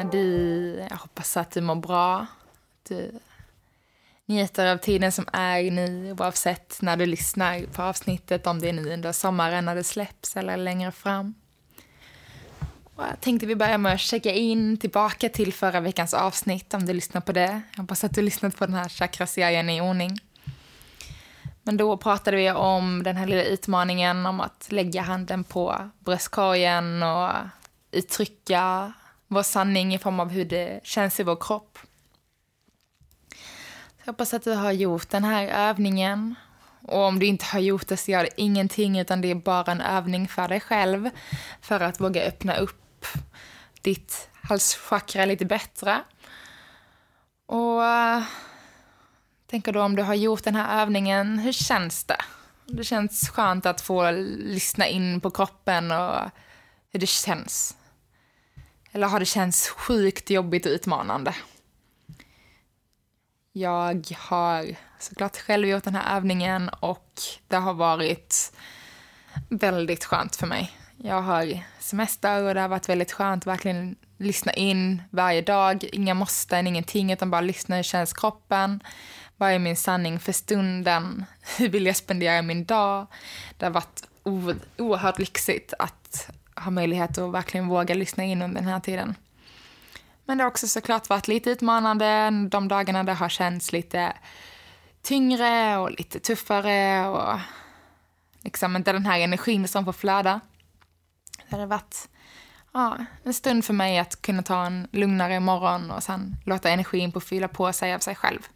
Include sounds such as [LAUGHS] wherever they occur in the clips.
Hej du. Jag hoppas att du mår bra. Du njuter av tiden som är nu oavsett när du lyssnar på avsnittet, om det är nu under sommaren när det släpps eller längre fram. Och jag tänkte vi börjar med att checka in tillbaka till förra veckans avsnitt om du lyssnar på det. Jag hoppas att du lyssnat på den här chakraserien i ordning. Men då pratade vi om den här lilla utmaningen om att lägga handen på bröstkorgen och uttrycka vår sanning i form av hur det känns i vår kropp. Så jag hoppas att du har gjort den här övningen. Och om du inte har gjort det så gör det ingenting utan det är bara en övning för dig själv för att våga öppna upp ditt halschakra lite bättre. Och uh, tänker då om du har gjort den här övningen, hur känns det? Det känns skönt att få lyssna in på kroppen och hur det känns. Eller har det känts sjukt jobbigt och utmanande? Jag har såklart själv gjort den här övningen och det har varit väldigt skönt för mig. Jag har semester och det har varit väldigt skönt att verkligen lyssna in varje dag. Inga måsten, ingenting, utan bara lyssna hur känns kroppen. Vad är min sanning för stunden? [LAUGHS] Hur vill jag spendera min dag? Det har varit oerhört lyxigt att ha möjlighet att verkligen våga lyssna in under den här tiden. Men det har också såklart varit lite utmanande de dagarna det har känts lite tyngre och lite tuffare och liksom inte den här energin som får flöda. Det har varit ja, en stund för mig att kunna ta en lugnare morgon och sen låta energin på fylla på sig av sig själv.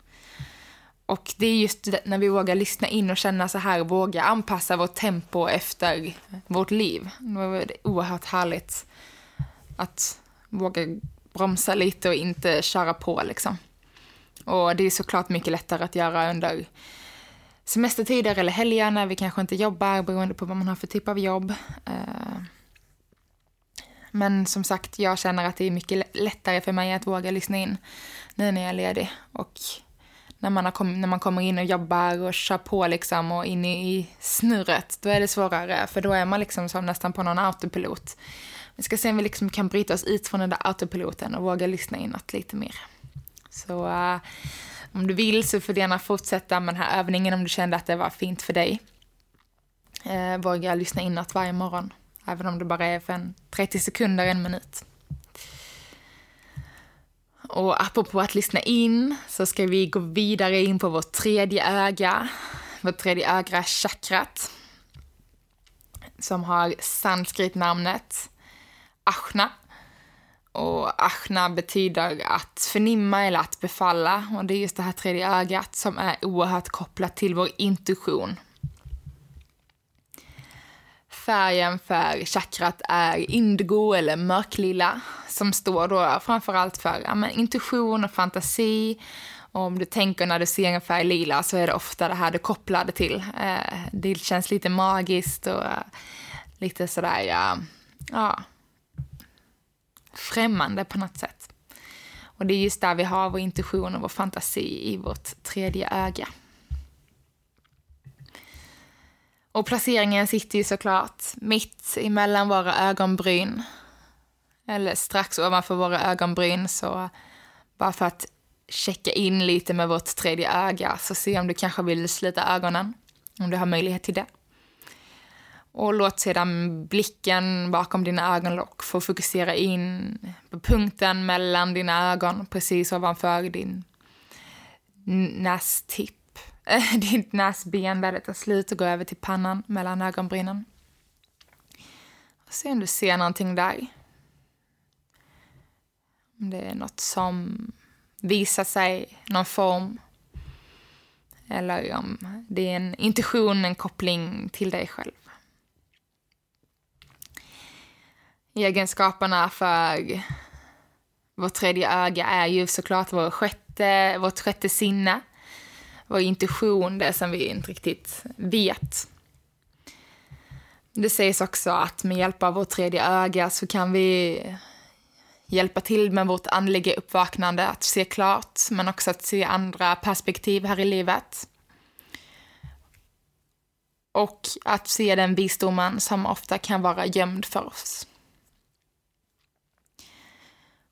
Och det är just när vi vågar lyssna in och känna så här, våga anpassa vårt tempo efter vårt liv. Då är det oerhört härligt att våga bromsa lite och inte köra på liksom. Och det är såklart mycket lättare att göra under semestertider eller helger när vi kanske inte jobbar beroende på vad man har för typ av jobb. Eh, men som sagt, jag känner att det är mycket lättare för mig att våga lyssna in nu när jag är ledig. Och när man, har kom, när man kommer in och jobbar och kör på liksom och in i, i snurret, då är det svårare för då är man liksom som nästan på någon autopilot. Vi ska se om vi liksom kan bryta oss ut från den där autopiloten och våga lyssna inåt lite mer. Så uh, om du vill så får du gärna fortsätta med den här övningen om du kände att det var fint för dig. Uh, våga lyssna inåt varje morgon, även om det bara är för en 30 sekunder, en minut. Och apropå att lyssna in så ska vi gå vidare in på vårt tredje öga. Vårt tredje öga chakrat. Som har sanskritnamnet Ashna. Och Ashna betyder att förnimma eller att befalla. Och det är just det här tredje ögat som är oerhört kopplat till vår intuition. Färgen för chakrat är indigo eller mörklila som står då framförallt för ja, men, intuition och fantasi. Och om du tänker när du ser en färg lila så är det ofta det här du kopplar det till. Eh, det känns lite magiskt och eh, lite sådär, ja, ja, främmande på något sätt. Och det är just där vi har vår intuition och vår fantasi i vårt tredje öga. Och placeringen sitter ju såklart mitt emellan våra ögonbryn. Eller strax ovanför våra ögonbryn. Så bara för att checka in lite med vårt tredje öga så se om du kanske vill sluta ögonen. Om du har möjlighet till det. Och låt sedan blicken bakom dina ögonlock få fokusera in på punkten mellan dina ögon precis ovanför din nästipp [LAUGHS] ditt näsben där det tar slut och går över till pannan mellan ögonbrynen. se om du ser någonting där. Om det är något som visar sig någon form. Eller om det är en intuition, en koppling till dig själv. Egenskaperna för vårt tredje öga är ju såklart vår sjätte, vårt sjätte sinne. Vår intuition, det som vi inte riktigt vet. Det sägs också att med hjälp av vårt tredje öga så kan vi hjälpa till med vårt andliga uppvaknande, att se klart, men också att se andra perspektiv här i livet. Och att se den visdomen som ofta kan vara gömd för oss.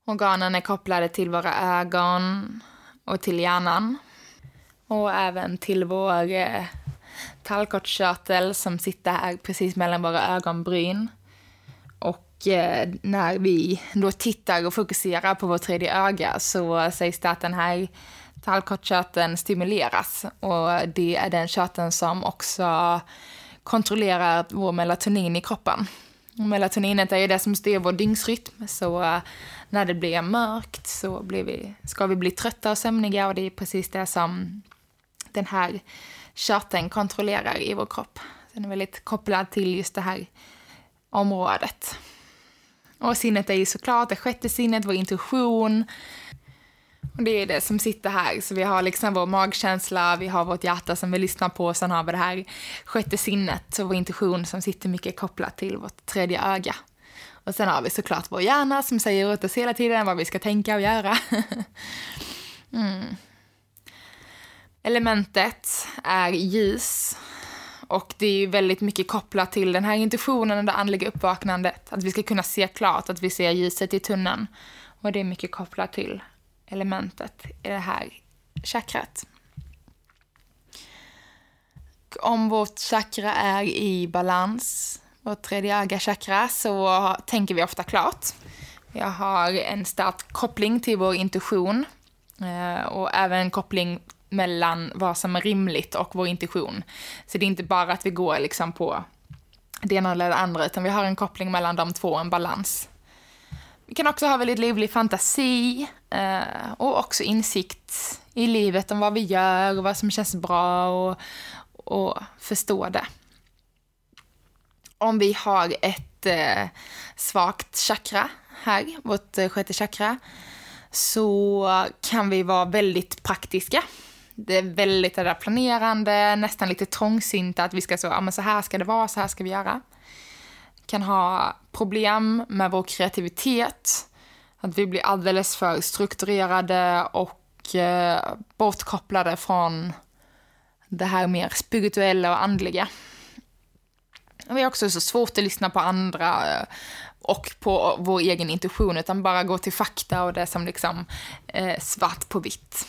Organen är kopplade till våra ögon och till hjärnan. Och även till vår eh, tallkottkörtel som sitter här precis mellan våra ögonbryn. Och eh, när vi då tittar och fokuserar på vårt tredje öga så sägs det att den här tallkottkörteln stimuleras. Och det är den körteln som också kontrollerar vår melatonin i kroppen. Melatoninet är ju det som styr vår dygnsrytm, så eh, när det blir mörkt så blir vi, ska vi bli trötta och sömniga och det är precis det som den här körteln kontrollerar i vår kropp. Den är väldigt kopplad till just det här området. Och sinnet är ju såklart det sjätte sinnet, vår intuition. Och det är det som sitter här. Så vi har liksom vår magkänsla, vi har vårt hjärta som vi lyssnar på, och sen har vi det här sjätte sinnet och vår intuition som sitter mycket kopplat till vårt tredje öga. Och sen har vi såklart vår hjärna som säger åt oss hela tiden vad vi ska tänka och göra. [LAUGHS] mm. Elementet är ljus. Och det är ju väldigt mycket kopplat till den här intuitionen och det andliga uppvaknandet. Att vi ska kunna se klart, att vi ser ljuset i tunneln. Och det är mycket kopplat till elementet i det här chakrat. Om vårt chakra är i balans, vårt tredje öga chakra, så tänker vi ofta klart. Jag har en stark koppling till vår intuition eh, och även koppling mellan vad som är rimligt och vår intuition. Så det är inte bara att vi går liksom på det ena eller det andra, utan vi har en koppling mellan de två, en balans. Vi kan också ha väldigt livlig fantasi eh, och också insikt i livet om vad vi gör och vad som känns bra och, och förstå det. Om vi har ett eh, svagt chakra här, vårt eh, sjätte chakra, så kan vi vara väldigt praktiska. Det är väldigt det där planerande, nästan lite trångsynta, att vi ska så, ja men så här ska det vara, så här ska vi göra kan ha problem med vår kreativitet. Att vi blir alldeles för strukturerade och eh, bortkopplade från det här mer spirituella och andliga. vi har också så svårt att lyssna på andra eh, och på vår egen intuition, utan bara gå till fakta och det som liksom eh, svart på vitt.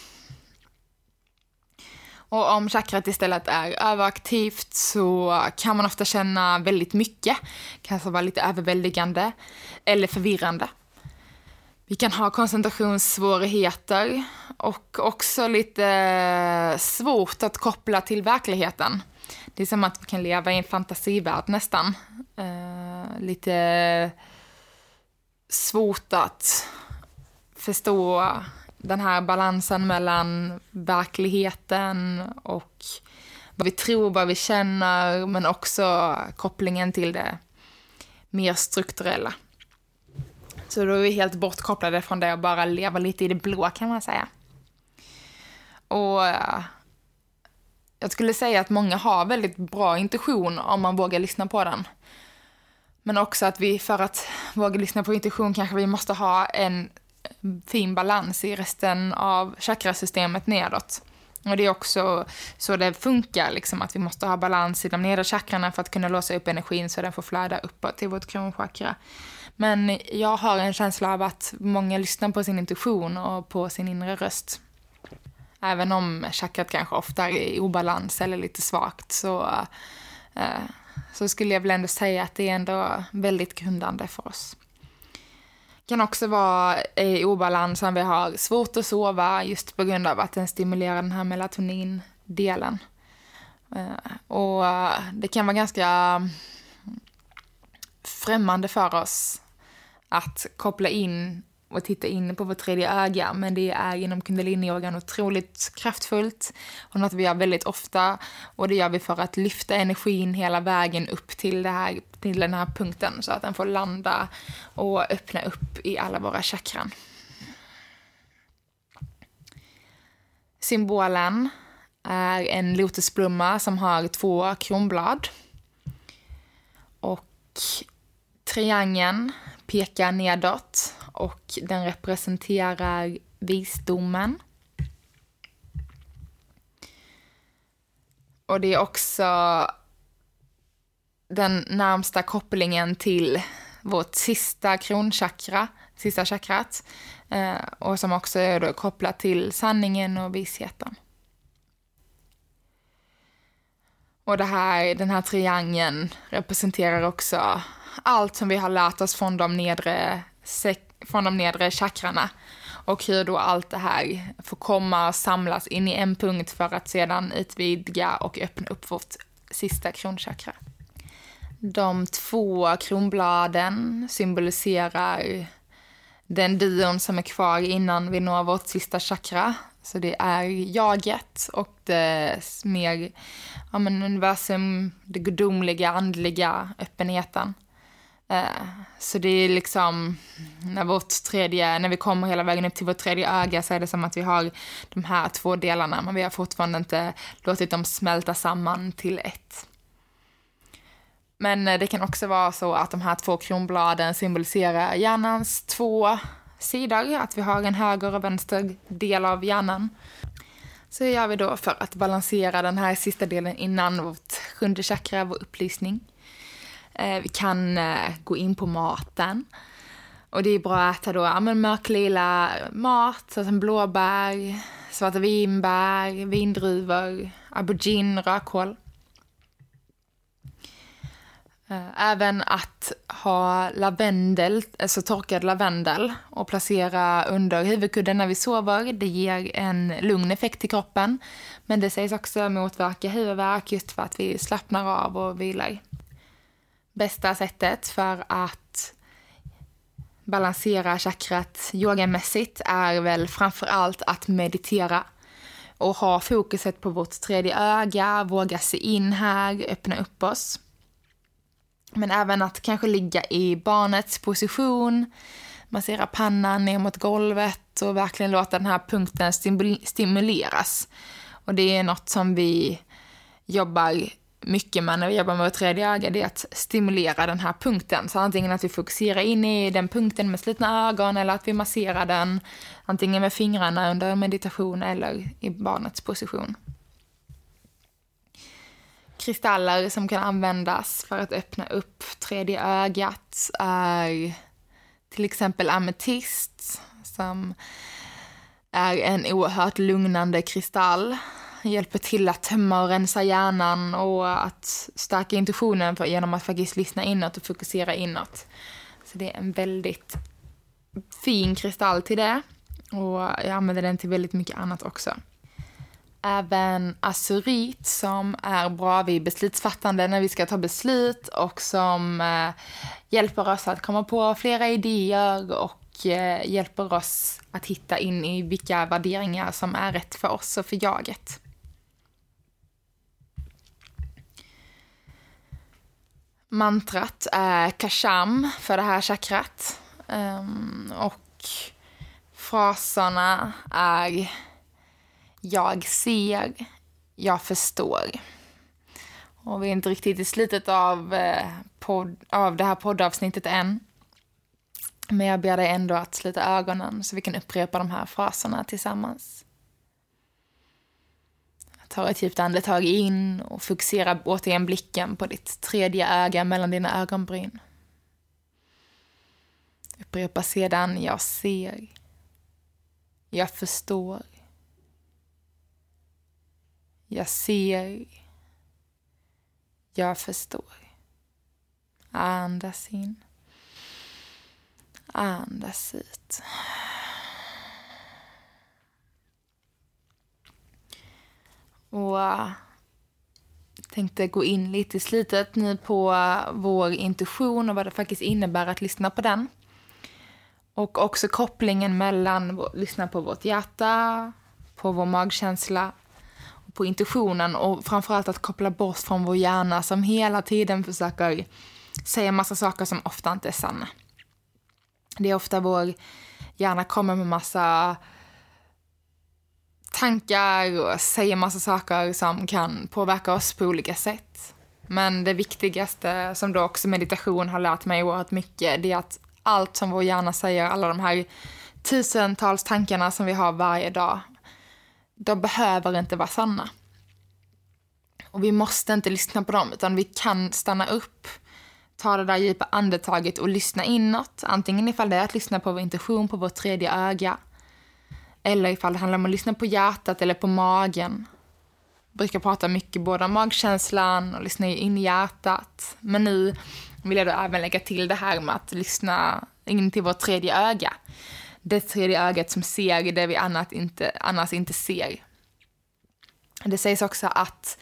Och om chakrat istället är överaktivt så kan man ofta känna väldigt mycket. Kanske alltså vara lite överväldigande eller förvirrande. Vi kan ha koncentrationssvårigheter och också lite svårt att koppla till verkligheten. Det är som att vi kan leva i en fantasivärld nästan. Uh, lite svårt att förstå den här balansen mellan verkligheten och vad vi tror, vad vi känner, men också kopplingen till det mer strukturella. Så då är vi helt bortkopplade från det och bara lever lite i det blå kan man säga. Och eh, jag skulle säga att många har väldigt bra intuition om man vågar lyssna på den. Men också att vi, för att våga lyssna på intuition, kanske vi måste ha en fin balans i resten av chakrasystemet nedåt. Och det är också så det funkar, liksom, att vi måste ha balans i de nedre chakrarna för att kunna låsa upp energin så den får flöda uppåt till vårt kronchakra. Men jag har en känsla av att många lyssnar på sin intuition och på sin inre röst. Även om chakrat kanske ofta är i obalans eller lite svagt så, eh, så skulle jag väl ändå säga att det är ändå väldigt grundande för oss kan också vara eh, i obalans om vi har svårt att sova just på grund av att den stimulerar den här melatonindelen. Eh, och eh, det kan vara ganska mm, främmande för oss att koppla in och titta in på vårt tredje öga, men det är inom kundaliniyogan otroligt kraftfullt och något vi gör väldigt ofta och det gör vi för att lyfta energin hela vägen upp till, det här, till den här punkten så att den får landa och öppna upp i alla våra chakran. Symbolen är en lotusblomma som har två kronblad. Och triangeln pekar nedåt och den representerar visdomen. Och det är också den närmsta kopplingen till vårt sista kronchakra, sista chakrat, eh, och som också är då kopplat till sanningen och visheten. Och det här, den här triangeln representerar också allt som vi har lärt oss från de nedre, från de nedre chakrarna. Och hur då allt det här får komma och samlas in i en punkt för att sedan utvidga och öppna upp vårt sista kronchakra. De två kronbladen symboliserar den dion som är kvar innan vi når vårt sista chakra. Så det är jaget och det mer ja, men universum, det gudomliga, andliga öppenheten. Eh, så det är liksom, när, vårt tredje, när vi kommer hela vägen upp till vårt tredje öga så är det som att vi har de här två delarna, men vi har fortfarande inte låtit dem smälta samman till ett. Men eh, det kan också vara så att de här två kronbladen symboliserar hjärnans två sidor, att vi har en höger och vänster del av hjärnan. Så hur gör vi då för att balansera den här sista delen innan vårt sjunde chakra, vår upplysning? Eh, vi kan eh, gå in på maten. Och det är bra att äta då ja, men mörklila mat, såsom blåbär, svarta vinbär, vindruvor, aubergine, rödkål. Eh, även att ha lavendel, alltså torkad lavendel och placera under huvudkudden när vi sover. Det ger en lugn effekt i kroppen. Men det sägs också motverka huvudvärk just för att vi slappnar av och vilar. Bästa sättet för att balansera chakrat yogamässigt är väl framför allt att meditera och ha fokuset på vårt tredje öga, våga se in här, öppna upp oss. Men även att kanske ligga i barnets position, massera pannan ner mot golvet och verkligen låta den här punkten stimuleras. Och det är något som vi jobbar mycket med när vi jobbar med vårt tredje öga, det är att stimulera den här punkten. Så antingen att vi fokuserar in i den punkten med slutna ögon eller att vi masserar den antingen med fingrarna under meditation eller i barnets position kristaller som kan användas för att öppna upp tredje ögat är till exempel ametist som är en oerhört lugnande kristall. Hjälper till att tömma och rensa hjärnan och att stärka intuitionen för, genom att faktiskt lyssna inåt och fokusera inåt. Så det är en väldigt fin kristall till det och jag använder den till väldigt mycket annat också även azurit som är bra vid beslutsfattande när vi ska ta beslut och som eh, hjälper oss att komma på flera idéer och eh, hjälper oss att hitta in i vilka värderingar som är rätt för oss och för jaget. Mantrat är kasham för det här chakrat. Um, och fraserna är jag ser, jag förstår. Och vi är inte riktigt i slutet av, eh, podd, av det här poddavsnittet än. Men jag ber dig ändå att sluta ögonen så vi kan upprepa de här fraserna tillsammans. Ta ett djupt andetag in och fokusera återigen blicken på ditt tredje öga mellan dina ögonbryn. Upprepa sedan, jag ser. Jag förstår. Jag ser. Jag förstår. Andas in. Andas ut. Och jag tänkte gå in lite i slutet nu på eh, vår intuition och vad det faktiskt innebär att lyssna på den. Och också kopplingen mellan att lyssna på vårt hjärta, på vår magkänsla på intuitionen och framförallt att koppla bort från vår hjärna som hela tiden försöker säga massa saker som ofta inte är sanna. Det är ofta vår hjärna kommer med massa tankar och säger massa saker som kan påverka oss på olika sätt. Men det viktigaste, som då också meditation har lärt mig oerhört mycket, det är att allt som vår hjärna säger, alla de här tusentals tankarna som vi har varje dag, de behöver inte vara sanna. Och vi måste inte lyssna på dem, utan vi kan stanna upp, ta det där djupa andetaget och lyssna inåt. Antingen ifall det är att lyssna på vår intuition, på vårt tredje öga, eller ifall det handlar om att lyssna på hjärtat eller på magen. Jag brukar prata mycket både om magkänslan och lyssna in i hjärtat. Men nu vill jag då även lägga till det här med att lyssna in till vårt tredje öga. Det tredje ögat som ser det vi annat inte, annars inte ser. Det sägs också att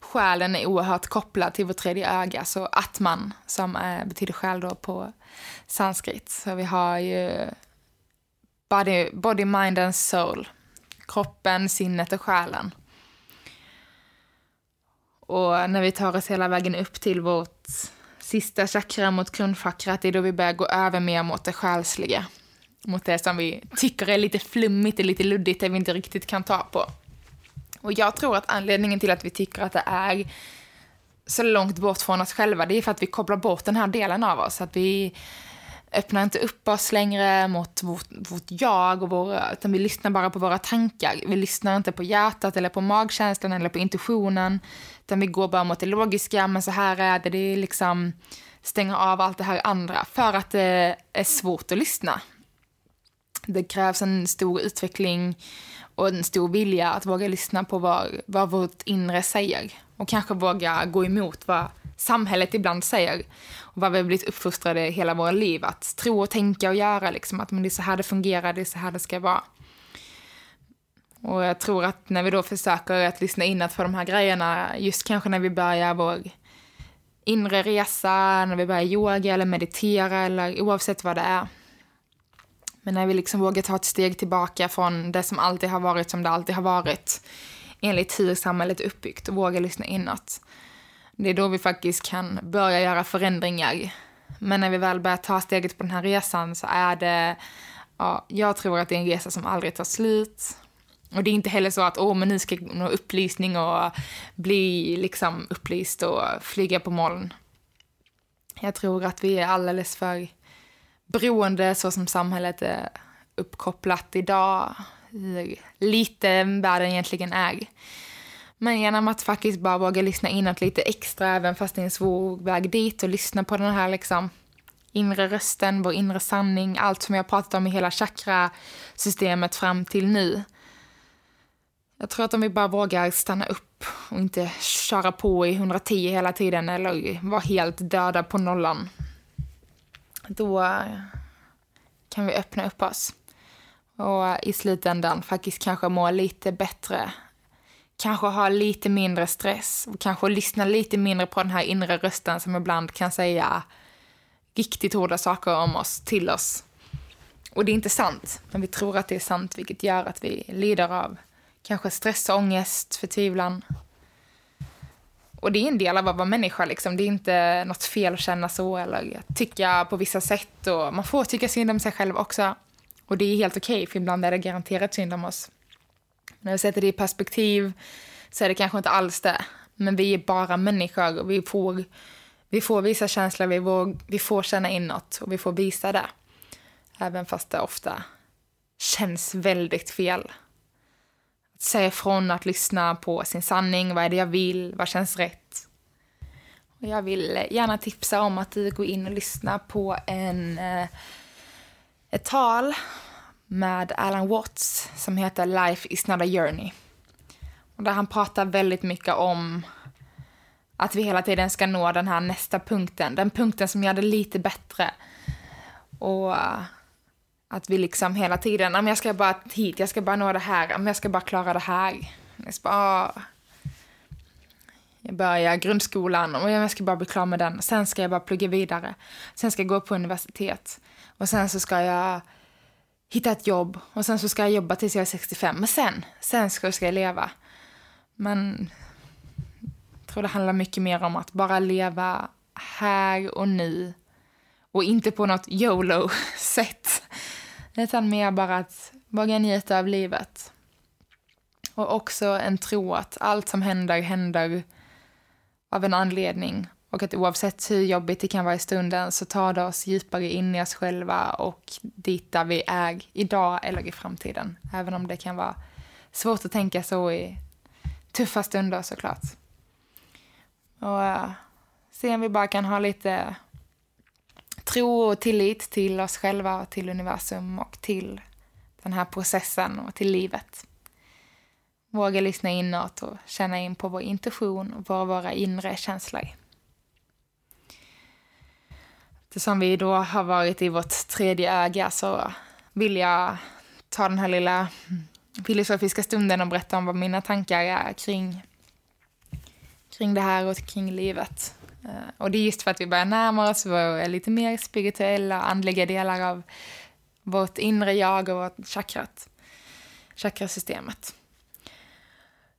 själen är oerhört kopplad till vårt tredje öga, så atman, som eh, betyder själ då på sanskrit. Så vi har ju body, body, mind and soul. Kroppen, sinnet och själen. Och när vi tar oss hela vägen upp till vårt sista chakra mot grundchakrat, det är då vi börjar gå över mer mot det själsliga. Mot det som vi tycker är lite flummigt, lite luddigt, det vi inte riktigt kan ta på. Och jag tror att anledningen till att vi tycker att det är så långt bort från oss själva, det är för att vi kopplar bort den här delen av oss. Att vi öppnar inte upp oss längre mot vårt, vårt jag, och våra, utan vi lyssnar bara på våra tankar. Vi lyssnar inte på hjärtat, eller på magkänslan eller på intuitionen, utan vi går bara mot det logiska, men så här är det, det är liksom stänga av allt det här andra, för att det är svårt att lyssna. Det krävs en stor utveckling och en stor vilja att våga lyssna på vad, vad vårt inre säger. Och kanske våga gå emot vad samhället ibland säger. Vad vi har blivit uppfostrade hela våra liv att tro och tänka och göra. Liksom, att men det är så här det fungerar, det är så här det ska vara. Och jag tror att när vi då försöker att lyssna inåt på de här grejerna, just kanske när vi börjar vår inre resa, när vi börjar yoga eller meditera eller oavsett vad det är. Men när vi liksom vågar ta ett steg tillbaka från det som alltid har varit som det alltid har varit enligt hur samhället är uppbyggt och vågar lyssna inåt. Det är då vi faktiskt kan börja göra förändringar. Men när vi väl börjar ta steget på den här resan så är det, ja, jag tror att det är en resa som aldrig tar slut. Och det är inte heller så att, åh, men nu ska jag nå upplysning och bli liksom upplyst och flyga på moln. Jag tror att vi är alldeles för beroende så som samhället är uppkopplat idag, hur liten världen egentligen är. Men genom att faktiskt bara våga lyssna inåt lite extra, även fast det är en svår väg dit, och lyssna på den här liksom inre rösten, vår inre sanning, allt som jag har pratat om i hela chakrasystemet fram till nu. Jag tror att om vi bara vågar stanna upp och inte köra på i 110 hela tiden eller vara helt döda på nollan, då eh, kan vi öppna upp oss. Och i slutändan faktiskt kanske må lite bättre kanske ha lite mindre stress och kanske lyssna lite mindre på den här inre rösten som ibland kan säga riktigt hårda saker om oss, till oss. Och det är inte sant, men vi tror att det är sant, vilket gör att vi lider av kanske stress, ångest, förtvivlan. Och det är en del av att vara människa, liksom. det är inte något fel att känna så eller tycka på vissa sätt. Och man får tycka synd om sig själv också. Och det är helt okej, okay, för ibland är det garanterat synd om oss. När vi sätter det i perspektiv så är det kanske inte alls det. Men vi är bara människor och vi får, vi får visa känslor, vi får, vi får känna inåt och vi får visa det. Även fast det ofta känns väldigt fel. Att säga ifrån, att lyssna på sin sanning, vad är det jag vill, vad känns rätt. Och jag vill gärna tipsa om att du går in och lyssnar på en, eh, ett tal med Alan Watts som heter Life is not a journey. Och där han pratar väldigt mycket om att vi hela tiden ska nå den här nästa punkten, den punkten som gör det lite bättre. Och eh, att vi liksom hela tiden, om jag ska bara hit, jag ska bara nå det här, om jag ska bara klara det här. Jag, ska bara, ah. jag börjar grundskolan och jag ska bara bli klar med den. Sen ska jag bara plugga vidare. Sen ska jag gå på universitet. Och sen så ska jag hitta ett jobb och sen så ska jag jobba tills jag är 65. Men sen, sen ska jag leva. Men jag tror det handlar mycket mer om att bara leva här och nu och inte på något YOLO-sätt. [LAUGHS] Utan mer bara att våga njuta av livet. Och också en tro att allt som händer, händer av en anledning. Och att oavsett hur jobbigt det kan vara i stunden så tar det oss djupare in i oss själva och dit där vi är idag eller i framtiden. Även om det kan vara svårt att tänka så i tuffa stunder såklart. Och uh, se om vi bara kan ha lite tro och tillit till oss själva, och till universum och till den här processen och till livet. Våga lyssna inåt och känna in på vår intuition och på våra inre känslor. Eftersom vi då har varit i vårt tredje öga så alltså, vill jag ta den här lilla filosofiska stunden och berätta om vad mina tankar är kring, kring det här och kring livet. Eh, och det är just för att vi börjar närma oss våra eh, lite mer spirituella, och andliga delar av vårt inre jag och vårt chakrat, chakrasystemet.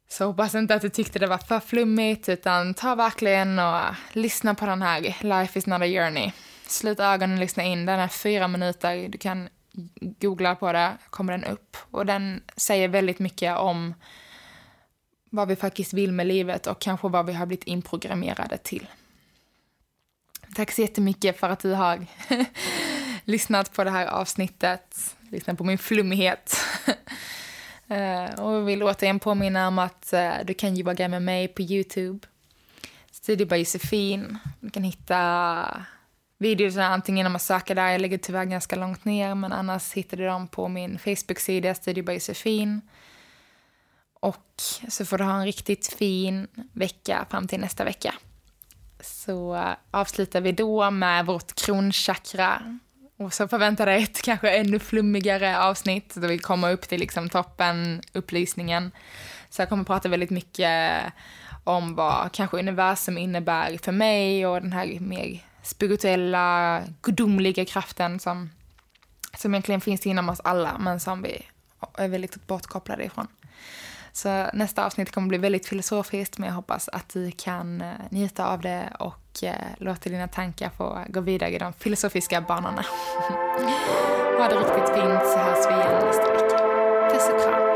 Så hoppas inte att du tyckte det var för flummigt, utan ta verkligen och lyssna på den här Life is not a journey. Sluta ögonen och lyssna in. Den är fyra minuter. Du kan googla på det, kommer den upp. Och den säger väldigt mycket om vad vi faktiskt vill med livet och kanske vad vi har blivit inprogrammerade till. Tack så jättemycket för att du har [LAUGHS] lyssnat på det här avsnittet, lyssnat på min flummighet. och [LAUGHS] eh, och vill återigen påminna om att eh, du kan yoga med mig på Youtube. Studio by Josefin. Du kan hitta videos antingen genom att söka där, jag ligger tyvärr ganska långt ner, men annars hittar du dem på min Facebook-sida Studio by Josefin. Och så får du ha en riktigt fin vecka fram till nästa vecka. Så eh, avslutar vi då med vårt kronchakra och så förväntar dig ett kanske ännu flummigare avsnitt då vi kommer upp till liksom toppen, upplysningen. Så jag kommer prata väldigt mycket om vad kanske universum innebär för mig och den här mer spirituella, gudomliga kraften som, som egentligen finns inom oss alla men som vi är väldigt bortkopplade ifrån. Så nästa avsnitt kommer bli väldigt filosofiskt men jag hoppas att du kan eh, njuta av det och eh, låta dina tankar få gå vidare i de filosofiska banorna. [LAUGHS] ha det riktigt fint så hörs vi igen nästa vecka. Puss och kram.